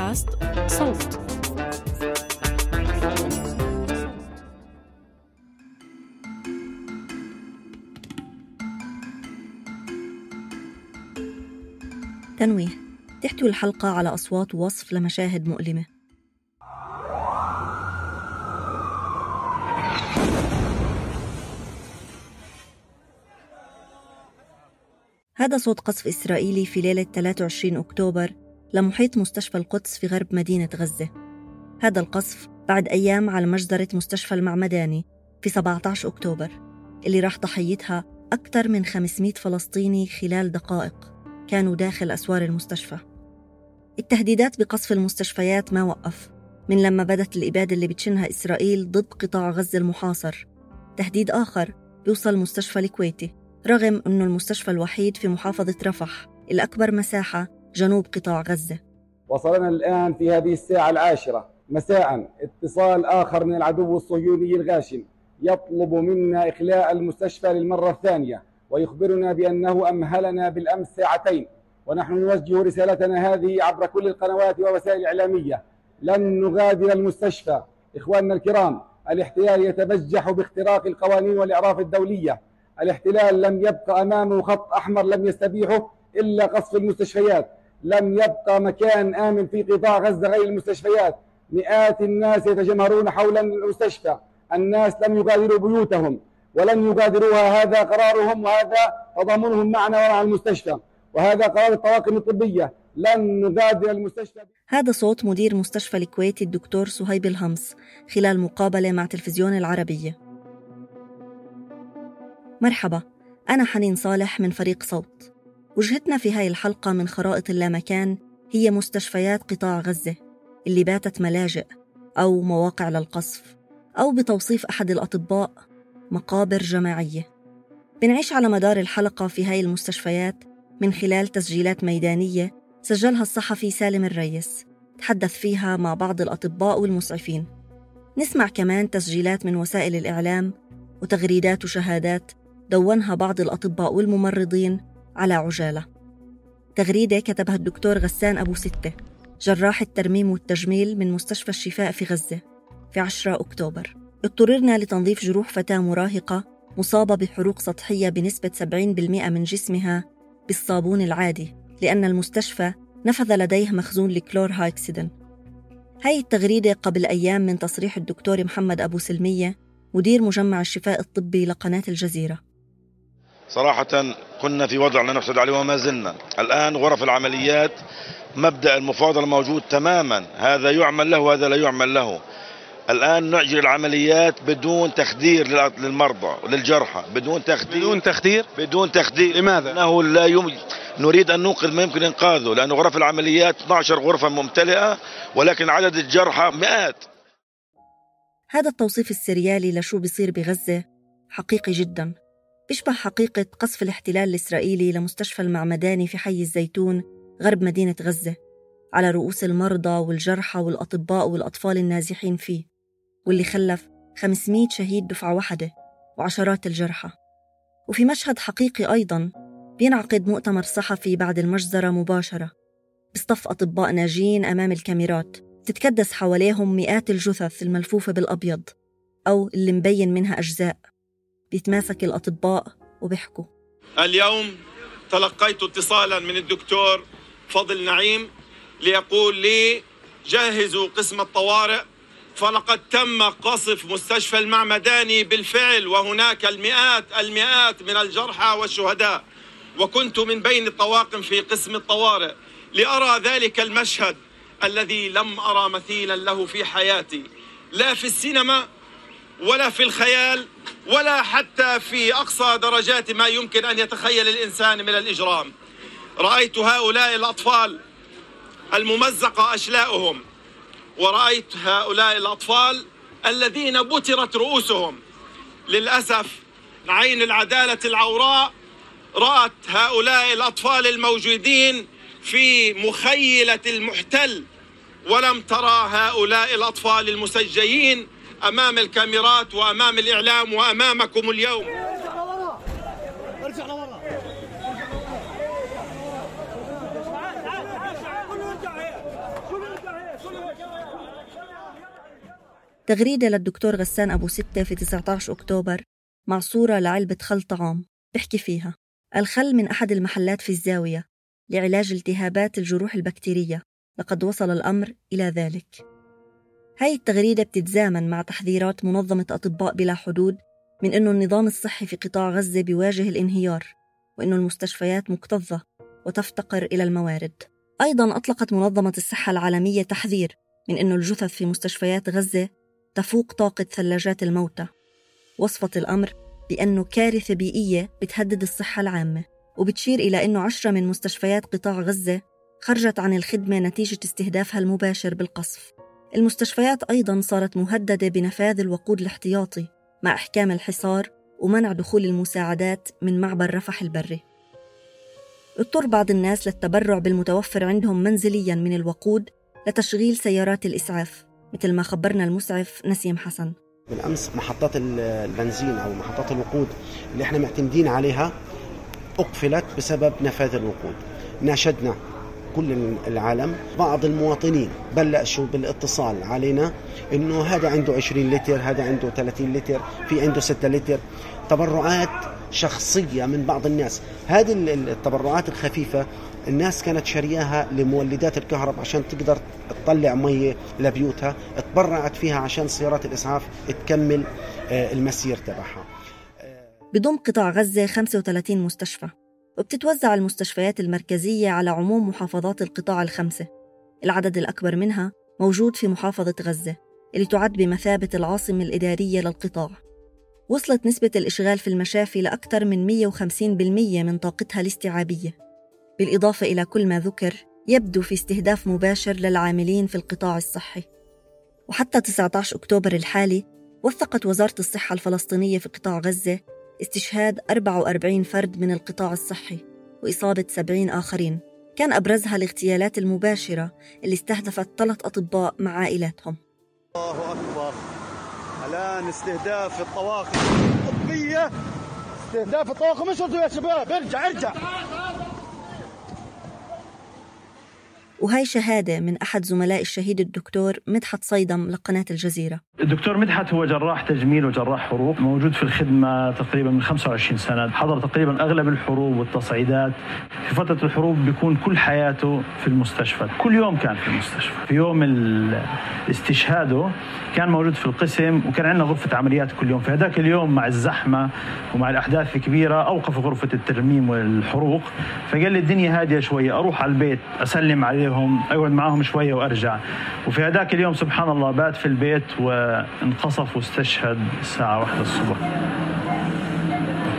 بودكاست صوت. تنويه. تحتوي الحلقة على أصوات ووصف لمشاهد مؤلمة. هذا صوت قصف إسرائيلي في ليلة 23 أكتوبر لمحيط مستشفى القدس في غرب مدينة غزة. هذا القصف بعد أيام على مجزرة مستشفى المعمداني في 17 أكتوبر اللي راح ضحيتها أكثر من 500 فلسطيني خلال دقائق كانوا داخل أسوار المستشفى. التهديدات بقصف المستشفيات ما وقف من لما بدت الإبادة اللي بتشنها إسرائيل ضد قطاع غزة المحاصر. تهديد آخر بيوصل مستشفى الكويتي رغم أنه المستشفى الوحيد في محافظة رفح الأكبر مساحة جنوب قطاع غزة. وصلنا الآن في هذه الساعة العاشرة. مساء. اتصال آخر من العدو الصهيوني الغاشم. يطلب منا إخلاء المستشفى للمرة الثانية ويخبرنا بأنه أمهلنا بالأمس ساعتين. ونحن نوجه رسالتنا هذه عبر كل القنوات ووسائل الإعلامية لن نغادر المستشفى. إخواننا الكرام الاحتلال يتبجح باختراق القوانين والإعراف الدولية. الاحتلال لم يبقى أمامه خط أحمر لم يستبيحه إلا قصف المستشفيات. لم يبقى مكان آمن في قطاع غزة غير المستشفيات. مئات الناس يتجمهرون حول المستشفى. الناس لم يغادروا بيوتهم ولن يغادروها. هذا قرارهم وهذا تضامنهم معنا ومع المستشفى. وهذا قرار الطواقم الطبية. لن نغادر المستشفى. هذا صوت مدير مستشفى الكويت الدكتور صهيب الهمس خلال مقابلة مع تلفزيون العربية. مرحبا أنا حنين صالح من فريق صوت. وجهتنا في هاي الحلقة من خرائط اللامكان هي مستشفيات قطاع غزة اللي باتت ملاجئ أو مواقع للقصف أو بتوصيف أحد الأطباء مقابر جماعية. بنعيش على مدار الحلقة في هاي المستشفيات من خلال تسجيلات ميدانية سجلها الصحفي سالم الريس تحدث فيها مع بعض الأطباء والمسعفين. نسمع كمان تسجيلات من وسائل الإعلام وتغريدات وشهادات دونها بعض الأطباء والممرضين على عجالة. تغريدة كتبها الدكتور غسان أبو ستة جراح الترميم والتجميل من مستشفى الشفاء في غزة في 10 أكتوبر. اضطررنا لتنظيف جروح فتاة مراهقة مصابة بحروق سطحية بنسبة 70% من جسمها بالصابون العادي لأن المستشفى نفذ لديه مخزون لكلور هايكسيدن هاي التغريدة قبل أيام من تصريح الدكتور محمد أبو سلمية مدير مجمع الشفاء الطبي لقناة الجزيرة. صراحة كنا في وضع لا نحسد عليه وما زلنا. الآن غرف العمليات مبدأ المفاضلة موجود تماما. هذا يعمل له وهذا لا يعمل له. الآن نعجل العمليات بدون تخدير للمرضى وللجرحى بدون تخدير. بدون تخدير؟ بدون تخدير. لماذا؟ أنه لا يم... نريد أن ننقذ ما يمكن إنقاذه لأن غرف العمليات 12 غرفة ممتلئة ولكن عدد الجرحى مئات. هذا التوصيف السريالي لشو بيصير بغزة؟ حقيقي جدا. بيشبه حقيقة قصف الاحتلال الإسرائيلي لمستشفى المعمداني في حي الزيتون غرب مدينة غزة على رؤوس المرضى والجرحى والأطباء والأطفال النازحين فيه واللي خلف 500 شهيد دفعة واحدة وعشرات الجرحى. وفي مشهد حقيقي أيضا بينعقد مؤتمر صحفي بعد المجزرة مباشرة بصطف أطباء ناجين أمام الكاميرات تتكدس حواليهم مئات الجثث الملفوفة بالأبيض أو اللي مبين منها أجزاء. بيتماسك الأطباء وبيحكوا. اليوم تلقيت اتصالا من الدكتور فضل نعيم ليقول لي جهزوا قسم الطوارئ. فلقد تم قصف مستشفى المعمداني بالفعل وهناك المئات المئات من الجرحى والشهداء. وكنت من بين الطواقم في قسم الطوارئ لأرى ذلك المشهد الذي لم أرى مثيلا له في حياتي. لا في السينما ولا في الخيال ولا حتى في أقصى درجات ما يمكن أن يتخيل الإنسان من الإجرام. رأيت هؤلاء الأطفال الممزقة أشلاؤهم ورأيت هؤلاء الأطفال الذين بترت رؤوسهم. للأسف عين العدالة العوراء رأت هؤلاء الأطفال الموجودين في مخيلة المحتل ولم ترى هؤلاء الأطفال المسجيين أمام الكاميرات وأمام الإعلام وأمامكم اليوم. تغريدة للدكتور غسان أبو ستة في 19 أكتوبر مع صورة لعلبة خل طعام بحكي فيها. الخل من أحد المحلات في الزاوية لعلاج التهابات الجروح البكتيرية لقد وصل الأمر إلى ذلك. هاي التغريدة بتتزامن مع تحذيرات منظمة أطباء بلا حدود من أنه النظام الصحي في قطاع غزة بيواجه الانهيار وأنه المستشفيات مكتظة وتفتقر إلى الموارد. أيضا أطلقت منظمة الصحة العالمية تحذير من أنه الجثث في مستشفيات غزة تفوق طاقة ثلاجات الموتى. وصفت الأمر بأنه كارثة بيئية بتهدد الصحة العامة وبتشير إلى أنه عشرة من مستشفيات قطاع غزة خرجت عن الخدمة نتيجة استهدافها المباشر بالقصف. المستشفيات أيضا صارت مهددة بنفاذ الوقود الاحتياطي مع إحكام الحصار ومنع دخول المساعدات من معبر رفح البري. اضطر بعض الناس للتبرع بالمتوفر عندهم منزليا من الوقود لتشغيل سيارات الإسعاف مثل ما خبرنا المسعف نسيم حسن. بالأمس محطات البنزين أو محطات الوقود اللي إحنا معتمدين عليها أقفلت بسبب نفاذ الوقود. ناشدنا كل العالم بعض المواطنين. بلشوا بالاتصال علينا إنه هذا عنده 20 لتر هذا عنده 30 لتر في عنده 6 لتر. تبرعات شخصية من بعض الناس. هذه التبرعات الخفيفة الناس كانت شارياها لمولدات الكهرباء عشان تقدر تطلع مية لبيوتها. تبرعت فيها عشان سيارات الإسعاف تكمل آه، المسير تبعها. بضم قطاع غزة 35 مستشفى. وبتتوزع المستشفيات المركزية على عموم محافظات القطاع الخمسة. العدد الأكبر منها موجود في محافظة غزة اللي تعد بمثابة العاصمة الإدارية للقطاع. وصلت نسبة الإشغال في المشافي لأكثر من 150% من طاقتها الاستيعابية. بالإضافة إلى كل ما ذكر يبدو في استهداف مباشر للعاملين في القطاع الصحي. وحتى 19 أكتوبر الحالي وثقت وزارة الصحة الفلسطينية في قطاع غزة استشهاد 44 فرد من القطاع الصحي وإصابة 70 آخرين. كان أبرزها الاغتيالات المباشرة اللي استهدفت ثلاث أطباء مع عائلاتهم. الله أكبر. الآن استهداف الطواقم. الطبية استهداف الطواقم. اشرطوا يا شباب. ارجع ارجع. وهي شهادة من أحد زملاء الشهيد الدكتور مدحت صيدم لقناة الجزيرة. الدكتور مدحت هو جراح تجميل وجراح حروق موجود في الخدمة تقريبا من 25 سنة. حضر تقريبا أغلب الحروب والتصعيدات. في فترة الحروب بيكون كل حياته في المستشفى كل يوم كان في المستشفى. في يوم استشهاده كان موجود في القسم وكان عندنا غرفة عمليات كل يوم. في هذاك اليوم مع الزحمة ومع الأحداث الكبيرة أوقف غرفة الترميم والحروق. فقال لي الدنيا هادية شوية أروح على البيت أسلم عليهم أقعد معاهم شوية وأرجع. وفي هذاك اليوم سبحان الله بات في البيت وانقصف واستشهد الساعة واحدة الصبح.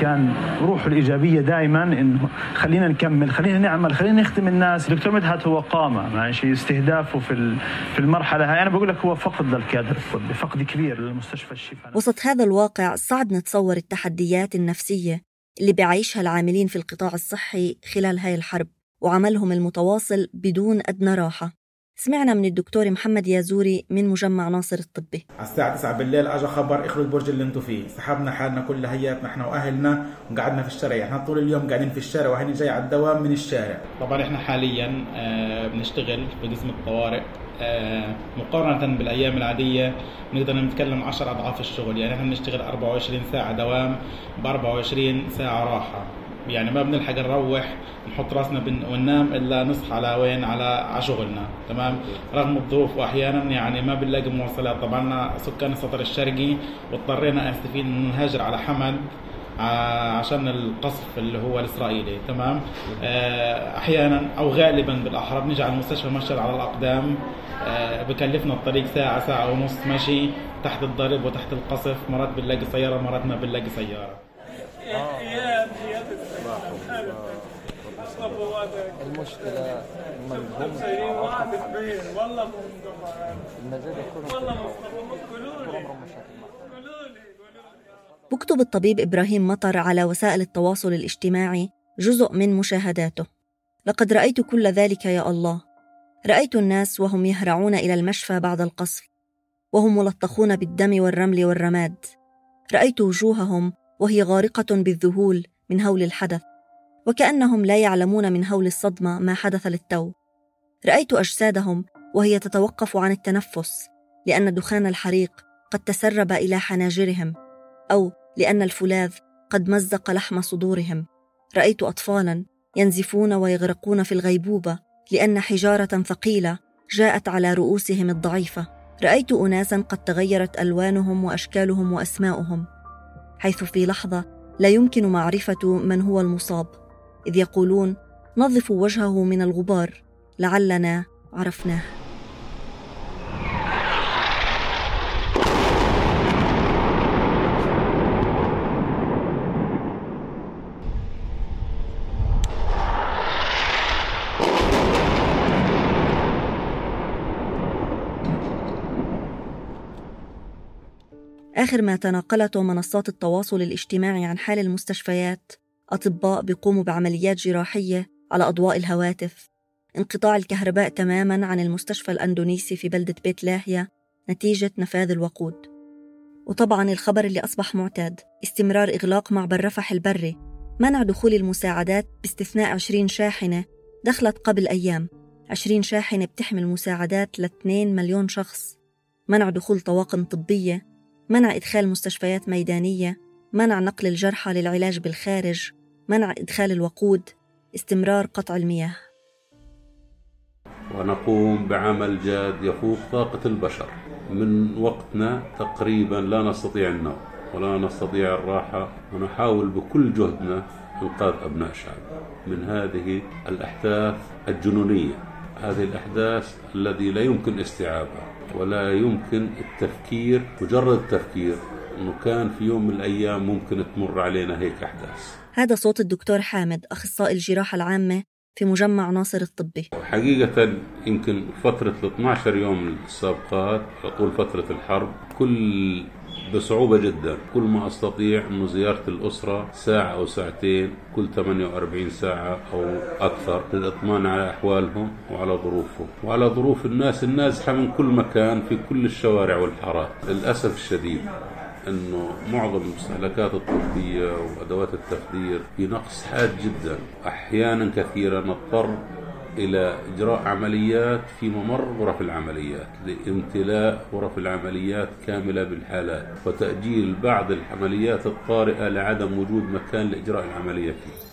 كان روحه الإيجابية دائما إنه خلينا نكمل خلينا نعمل خلينا نخدم الناس. دكتور مدحت هو قامة ماشي استهدافه في في المرحلة هاي. أنا بقول لك هو فقد للكادر الطبي فقد كبير للمستشفى الشفاء. وسط هذا الواقع صعب نتصور التحديات النفسية اللي بيعيشها العاملين في القطاع الصحي خلال هاي الحرب. وعملهم المتواصل بدون أدنى راحة. سمعنا من الدكتور محمد يازوري من مجمع ناصر الطبي. على الساعة 9 بالليل اجى خبر إخرج البرج اللي أنتم فيه. سحبنا حالنا كل هياتنا إحنا وأهلنا وقعدنا في الشارع. إحنا طول اليوم قاعدين في الشارع وهني جاي على الدوام من الشارع. طبعا إحنا حاليا آه، بنشتغل في قسم الطوارئ. آه، مقارنة بالأيام العادية نقدر نتكلم 10 أضعاف الشغل. يعني إحنا بنشتغل 24 ساعة دوام ب 24 ساعة راحة. يعني ما بنلحق نروح نحط راسنا وننام إلا نصحى على وين؟ على على شغلنا تمام؟ رغم الظروف واحيانا يعني ما بنلاقي مواصلات. طبعا سكان السطر الشرقي واضطرينا اسفين نهاجر على حمد عشان القصف اللي هو الإسرائيلي تمام؟ آه، أحيانا أو غالبا بالأحرى بنجي على المستشفى مشي على الأقدام آه، بكلفنا الطريق ساعة ساعة ونص مشي تحت الضرب وتحت القصف مرات بنلاقي سيارة مرات ما بنلاقي سيارة. المشكلة من هم والله والله بكتب الطبيب إبراهيم مطر على وسائل التواصل الاجتماعي جزء من مشاهداته. لقد رأيت كل ذلك يا الله. رأيت الناس وهم يهرعون إلى المشفى بعد القصف وهم ملطخون بالدم والرمل والرماد. رأيت وجوههم وهي غارقة بالذهول من هول الحدث. وكأنهم لا يعلمون من هول الصدمة ما حدث للتو. رأيت أجسادهم وهي تتوقف عن التنفس لأن دخان الحريق قد تسرب إلى حناجرهم أو لأن الفولاذ قد مزق لحم صدورهم. رأيت أطفالا ينزفون ويغرقون في الغيبوبة لأن حجارة ثقيلة جاءت على رؤوسهم الضعيفة. رأيت أناسا قد تغيرت ألوانهم وأشكالهم وأسماؤهم حيث في لحظة لا يمكن معرفة من هو المصاب. إذ يقولون نظفوا وجهه من الغبار لعلنا عرفناه. آخر ما تناقلته منصات التواصل الاجتماعي عن حال المستشفيات أطباء بيقوموا بعمليات جراحية على أضواء الهواتف. انقطاع الكهرباء تماما عن المستشفى الأندونيسي في بلدة بيت لاهيا نتيجة نفاذ الوقود. وطبعا الخبر اللي أصبح معتاد استمرار إغلاق معبر رفح البري منع دخول المساعدات باستثناء 20 شاحنة دخلت قبل أيام. 20 شاحنة بتحمل مساعدات ل 2 مليون شخص. منع دخول طواقم طبية منع إدخال مستشفيات ميدانية منع نقل الجرحى للعلاج بالخارج. منع إدخال الوقود استمرار قطع المياه. ونقوم بعمل جاد يفوق طاقة البشر. من وقتنا تقريبا لا نستطيع النوم ولا نستطيع الراحة ونحاول بكل جهدنا إنقاذ أبناء الشعب من هذه الأحداث الجنونية هذه الأحداث الذي لا يمكن استيعابها ولا يمكن التفكير مجرد التفكير أنه كان في يوم من الأيام ممكن تمر علينا هيك أحداث. هذا صوت الدكتور حامد أخصائي الجراحة العامة في مجمع ناصر الطبي. حقيقة يمكن فترة ال 12 يوم السابقات طول فترة الحرب كل بصعوبة جدا. كل ما أستطيع أنه زيارة الأسرة ساعة أو ساعتين كل 48 ساعة أو أكثر للإطمئنان على أحوالهم وعلى ظروفهم. وعلى ظروف الناس النازحة من كل مكان في كل الشوارع والحارات للأسف الشديد. إنه معظم المستهلكات الطبية وأدوات التخدير في نقص حاد جدا. أحيانا كثيرا نضطر إلى إجراء عمليات في ممر غرف العمليات لامتلاء غرف العمليات كاملة بالحالات وتأجيل بعض العمليات الطارئة لعدم وجود مكان لإجراء العملية فيه.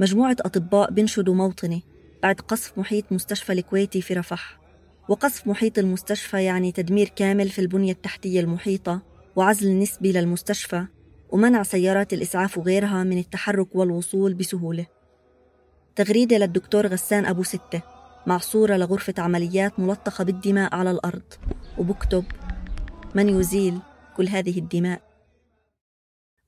مجموعة أطباء بنشدوا موطني. بعد قصف محيط مستشفى الكويتي في رفح. وقصف محيط المستشفى يعني تدمير كامل في البنية التحتية المحيطة وعزل نسبي للمستشفى ومنع سيارات الإسعاف وغيرها من التحرك والوصول بسهولة. تغريدة للدكتور غسان أبو ستة مع صورة لغرفة عمليات ملطخة بالدماء على الأرض. وبكتب من يزيل كل هذه الدماء؟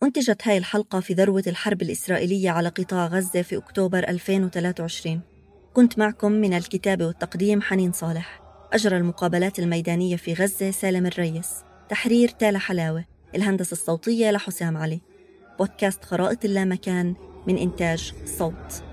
أنتجت هاي الحلقة في ذروة الحرب الإسرائيلية على قطاع غزة في أكتوبر 2023 كنت معكم من الكتابة والتقديم حنين صالح أجرى المقابلات الميدانية في غزة سالم الريس تحرير تالا حلاوة الهندسة الصوتية لحسام علي بودكاست خرائط اللامكان من إنتاج صوت.